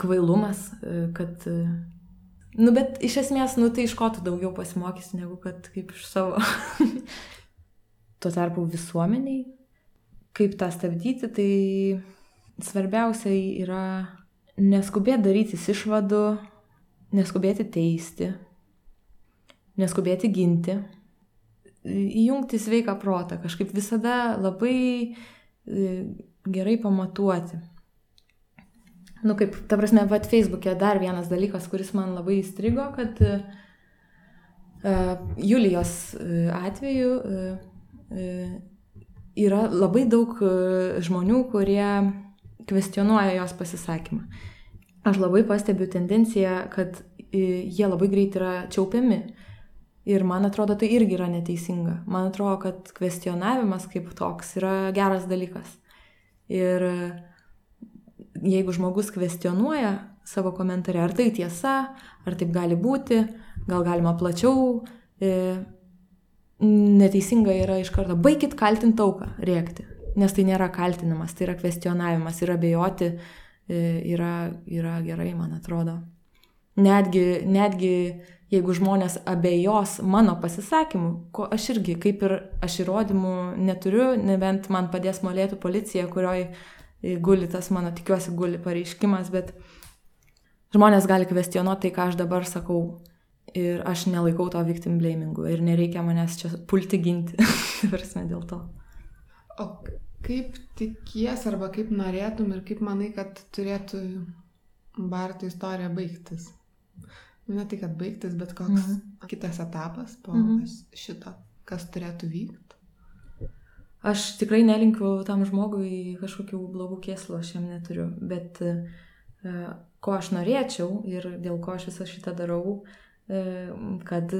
kvailumas, e, kad... E, nu, bet iš esmės, nu, tai iš ko tu daugiau pasimokysi, negu kad kaip iš savo. Tuo tarpu visuomeniai, kaip tą stabdyti, tai svarbiausia yra neskubėti darytis išvadų, neskubėti teisti, neskubėti ginti įjungti sveiką protą, kažkaip visada labai e, gerai pamatuoti. Nu, kaip, ta prasme, vad Facebook'e dar vienas dalykas, kuris man labai įstrigo, kad uh, Julijos atveju uh, uh, yra labai daug žmonių, kurie kvestionuoja jos pasisakymą. Aš labai pastebiu tendenciją, kad jie labai greit yra čiaupiami. Ir man atrodo, tai irgi yra neteisinga. Man atrodo, kad kvestionavimas kaip toks yra geras dalykas. Ir jeigu žmogus kvestionuoja savo komentarę, ar tai tiesa, ar taip gali būti, gal galima plačiau, e, neteisinga yra iš karto baigit kaltinti auką, rėkti. Nes tai nėra kaltinimas, tai yra kvestionavimas ir abejoti e, yra, yra gerai, man atrodo. Netgi, netgi jeigu žmonės abejos mano pasisakymu, ko aš irgi, kaip ir aš įrodymų neturiu, nebent man padės molėtų policija, kurioj guli tas mano, tikiuosi, guli pareiškimas, bet žmonės gali kvestionuoti tai, ką aš dabar sakau. Ir aš nelaikau to victim blamingu ir nereikia manęs čia pulti ginti, prasme, dėl to. O kaip tikies arba kaip norėtum ir kaip manai, kad turėtų Barto istorija baigtis? Ne tai, kad baigtis, bet koks mhm. kitas etapas po mhm. šito, kas turėtų vykti. Aš tikrai nelinkiu tam žmogui kažkokių blogų kėslų, aš jam neturiu, bet uh, ko aš norėčiau ir dėl ko aš visą šitą darau, uh, kad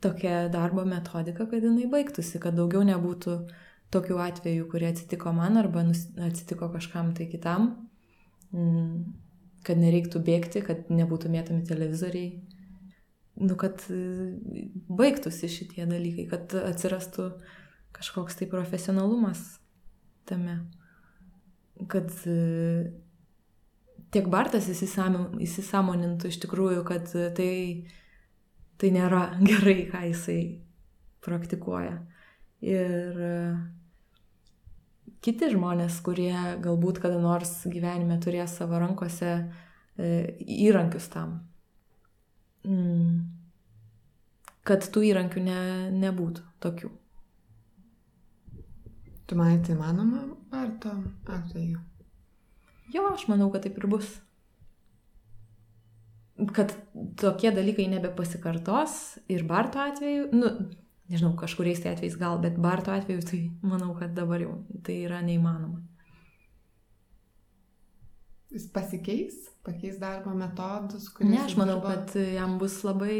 tokia darbo metodika, kad jinai baigtųsi, kad daugiau nebūtų tokių atvejų, kurie atsitiko man arba atsitiko kažkam tai kitam. Kad nereiktų bėgti, kad nebūtų mėtomi televizoriai, nu, kad e, baigtųsi šitie dalykai, kad atsirastų kažkoks tai profesionalumas tame, kad e, tiek Bartas įsisamonintų iš tikrųjų, kad tai, tai nėra gerai, ką jisai praktikuoja. Ir kiti žmonės, kurie galbūt kada nors gyvenime turės savo rankose e, įrankius tam. Mm. Kad tų įrankių ne, nebūtų tokių. Tu manai, tai manoma ar to atveju? Jo, aš manau, kad taip ir bus. Kad tokie dalykai nebepasikartos ir Barto atveju, nu, nežinau, kažkuriais tai atvejais gal, bet Barto atveju tai manau, kad dabar jau tai yra neįmanoma. Jis pasikeis, pakeis darbo metodus, kurie. Ne, aš manau, dirba... kad jam bus labai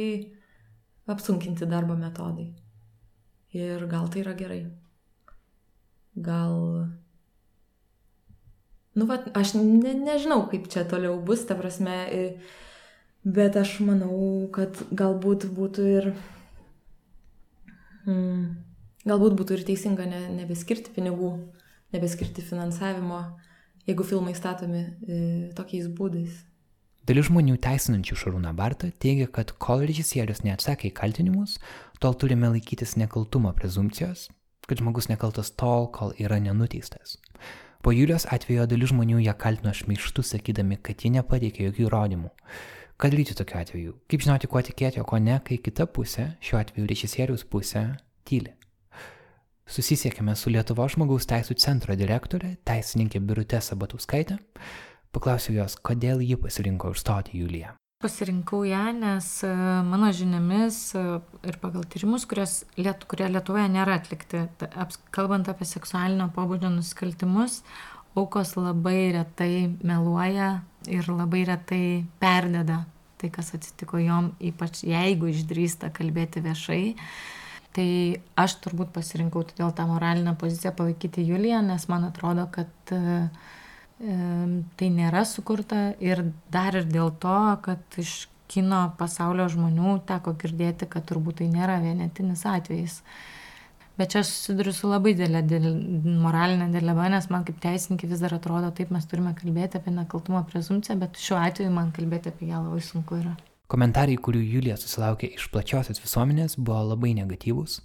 apsunkinti darbo metodai. Ir gal tai yra gerai. Gal. Nu, va, aš ne, nežinau, kaip čia toliau bus, ta prasme, bet aš manau, kad galbūt būtų ir Mm. Galbūt būtų ir teisinga ne, nebeskirti pinigų, nebeskirti finansavimo, jeigu filmai statomi e, tokiais būdais. Dalis žmonių teisinančių Šarūną Bartą teigia, kad kol režisierius neatsakė į kaltinimus, tol turime laikytis nekaltumo prezumcijos, kad žmogus nekaltas tol, kol yra nenuteistas. Po Julius atvejo dalis žmonių ją kaltino šmeištu, sakydami, kad ji nepateikė jokių įrodymų. Ką daryti tokiu atveju? Kaip žinoti, kuo tikėti, o ko ne, kai kita pusė, šiuo atveju režisieriaus pusė, tyli? Susisiekėme su Lietuvo žmogaus teisų centro direktorė, teisininkė Birutė Sabatauskaitė. Paklausiau jos, kodėl ji pasirinko užstoti Juliją. Pasirinkau ją, nes e, mano žiniomis e, ir pagal tyrimus, liet, kurie Lietuvoje nėra atlikti, kalbant apie seksualinio pobūdžio nusikaltimus, aukos labai retai meluoja ir labai retai perdeda tai, kas atsitiko jom, ypač jeigu išdrįsta kalbėti viešai. Tai aš turbūt pasirinkau todėl tą moralinę poziciją palaikyti Juliją, nes man atrodo, kad e, tai nėra sukurta ir dar ir dėl to, kad iš kino pasaulio žmonių teko girdėti, kad turbūt tai nėra vienetinis atvejis. Bet čia aš susiduriu su labai didelė dėl, moralinė dilema, nes man kaip teisininkė vis dar atrodo, taip mes turime kalbėti apie nekaltumo prezumciją, bet šiuo atveju man kalbėti apie ją labai sunku yra. Komentarai, kurių Julija susilaukė iš plačiosios visuomenės, buvo labai negatyvūs.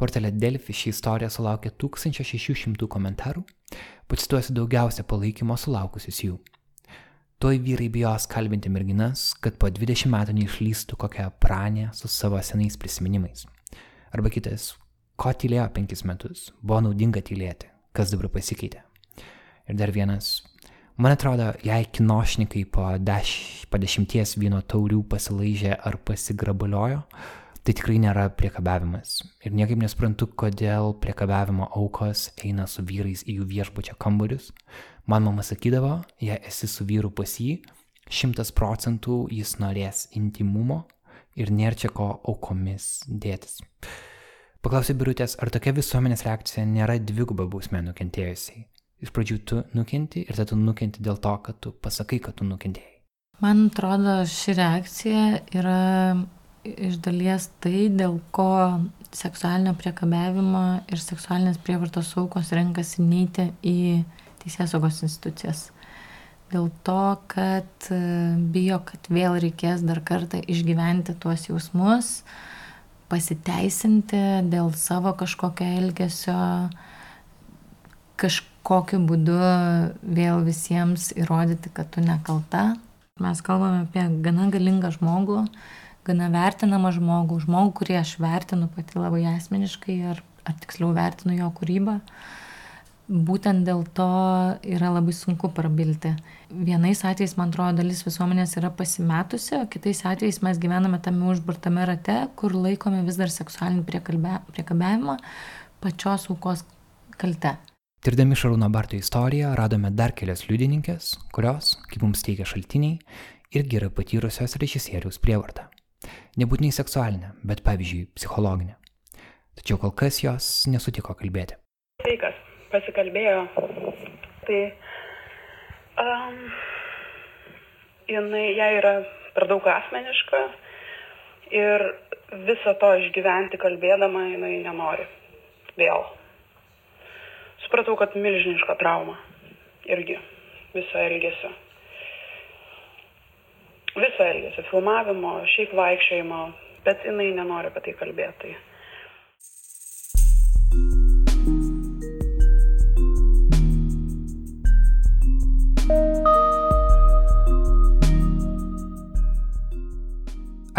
Portale Delfi ši istorija sulaukė 1600 komentarų, pacituosiu daugiausia palaikymo sulaukusius jų. Tuoj vyrai bijos kalbinti merginas, kad po 20 metų neišlystų kokią pranę su savo senais prisiminimais. Arba kitas, ko tylėjo penkis metus, buvo naudinga tylėti, kas dabar pasikeitė. Ir dar vienas, man atrodo, jei kinošnikai po, deš, po dešimties vyno taurių pasilaižė ar pasigrabaliojo, tai tikrai nėra priekabiavimas. Ir niekaip nesprantu, kodėl priekabiavimo aukos eina su vyrais į jų viešbučio kambarius. Man mama sakydavo, jei esi su vyru pas jį, šimtas procentų jis norės intimumo ir nėra čia ko aukomis dėtis. Paklausė Birutės, ar tokia visuomenės reakcija nėra dviguba bausmė nukentėjusiai. Iš pradžių tu nukenti ir tada tu nukenti dėl to, kad tu pasakai, kad tu nukentėjai. Man atrodo, ši reakcija yra iš dalies tai, dėl ko seksualinio priekabiavimo ir seksualinės prievartos aukos renkasi neiti į teisės saugos institucijas. dėl to, kad e, bijo, kad vėl reikės dar kartą išgyventi tuos jausmus, pasiteisinti dėl savo kažkokio elgesio, kažkokiu būdu vėl visiems įrodyti, kad tu nekalta. Mes kalbame apie gana galingą žmogų, gana vertinamą žmogų, žmogų, kurį aš vertinu pati labai asmeniškai ar, ar tiksliau vertinu jo kūrybą. Uh, būtent dėl to yra labai sunku prabilti. Vienais atvejais, man atrodo, dalis visuomenės yra pasimetusi, o kitais atvejais mes gyvename tame užburtame rate, kur laikome vis dar seksualinį priekabiavimą pačios aukos kalte. Tirdami Šarūno Barto istoriją radome dar kelias liudininkės, kurios, kaip mums teigia šaltiniai, irgi yra patyrusios režisieriaus prievartą. Nebūtinai seksualinę, bet pavyzdžiui, psichologinę. Tačiau kol kas jos nesutiko kalbėti. Sveikas pasikalbėjo. Tai um, jinai, jai yra per daug asmeniška ir viso to išgyventi kalbėdama jinai nenori. Vėl. Supratau, kad milžiniška trauma. Irgi viso elgesio. Viso elgesio, filmavimo, šiaip vaikščiojimo, bet jinai nenori apie tai kalbėti.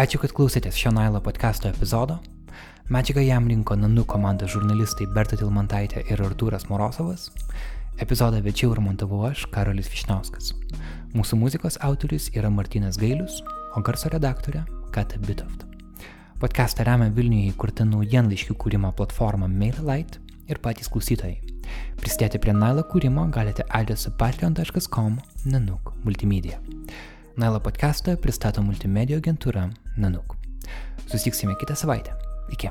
Ačiū, kad klausėtės šio Nailo podcast'o epizodo. Medžiagą jam rinko Nanu komandos žurnalistai Berta Tilmantaitė ir Artūras Morosovas. Epizodą vedžiau ir montavau aš, Karolis Višnauskas. Mūsų muzikos autorius yra Martinas Gailius, o garso redaktorė Kata Bitoft. Podcastą remia Vilniuje įkurta naujienlaiškių kūrimo platforma MailerLite ir patys klausytojai. Pristėti prie Nailo kūrimo galite adresu patreon.com nanuk multimedia. Nailo podcastą pristato multimedijų agentūra Nanuk. Susitiksime kitą savaitę. Iki.